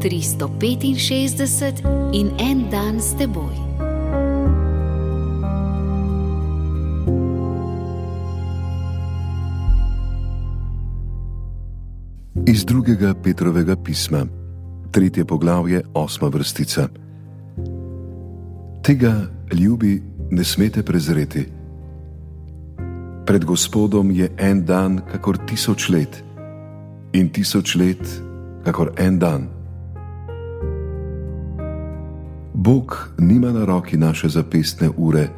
365 in en dan s teboj. Iz drugega Petrovega pisma, tretje poglavje, osma vrstica. Tega, ljubi, ne smete prezreti. Pred Gospodom je en dan, kakor tisoč let, in tisoč let, kakor en dan. Bog nima na roki naše zapestne ure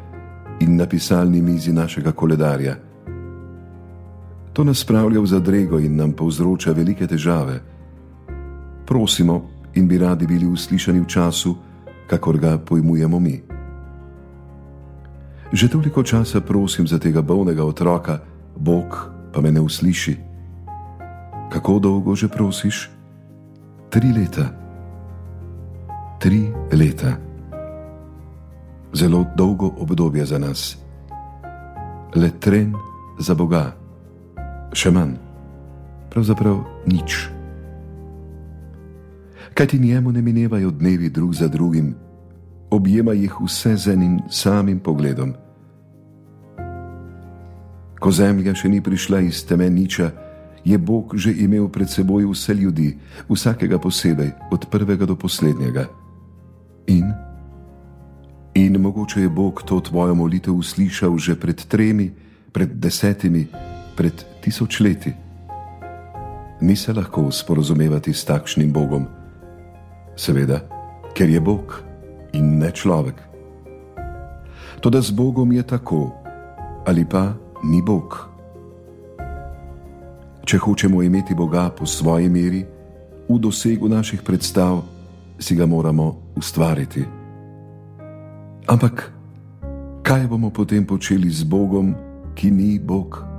in na pisalni mizi našega koledarja. To nas spravlja v zadrego in nam povzroča velike težave. Prosimo in bi radi bili uslišani v času, kakor ga pojmujemo mi. Že toliko časa prosim za tega bolnega otroka, Bog pa me ne usliši. Kako dolgo že prosiš? Tri leta. Tri leta. Zelo dolgo obdobje za nas. Le tren za Boga. Še manj. Pravzaprav nič. Kaj ti njemu ne minevajo dnevi drug za drugim, objema jih vse z enim samim pogledom. Ko zemlja še ni prišla iz teme niča, je Bog že imel pred seboj vse ljudi, vsakega posebej, od prvega do poslednjega. In? Mogoče je Bog to tvojo molitev uslišal že pred tremi, pred desetimi, pred tisočletji. Ni se lahko sporozumevati s takšnim Bogom. Seveda, ker je Bog in ne človek. Toda z Bogom je tako, ali pa ni Bog. Če hočemo imeti Boga po svoji meri, v dosegu naših predstav, si ga moramo ustvariti. Ampak kaj bomo potem počeli z Bogom, ki ni Bog?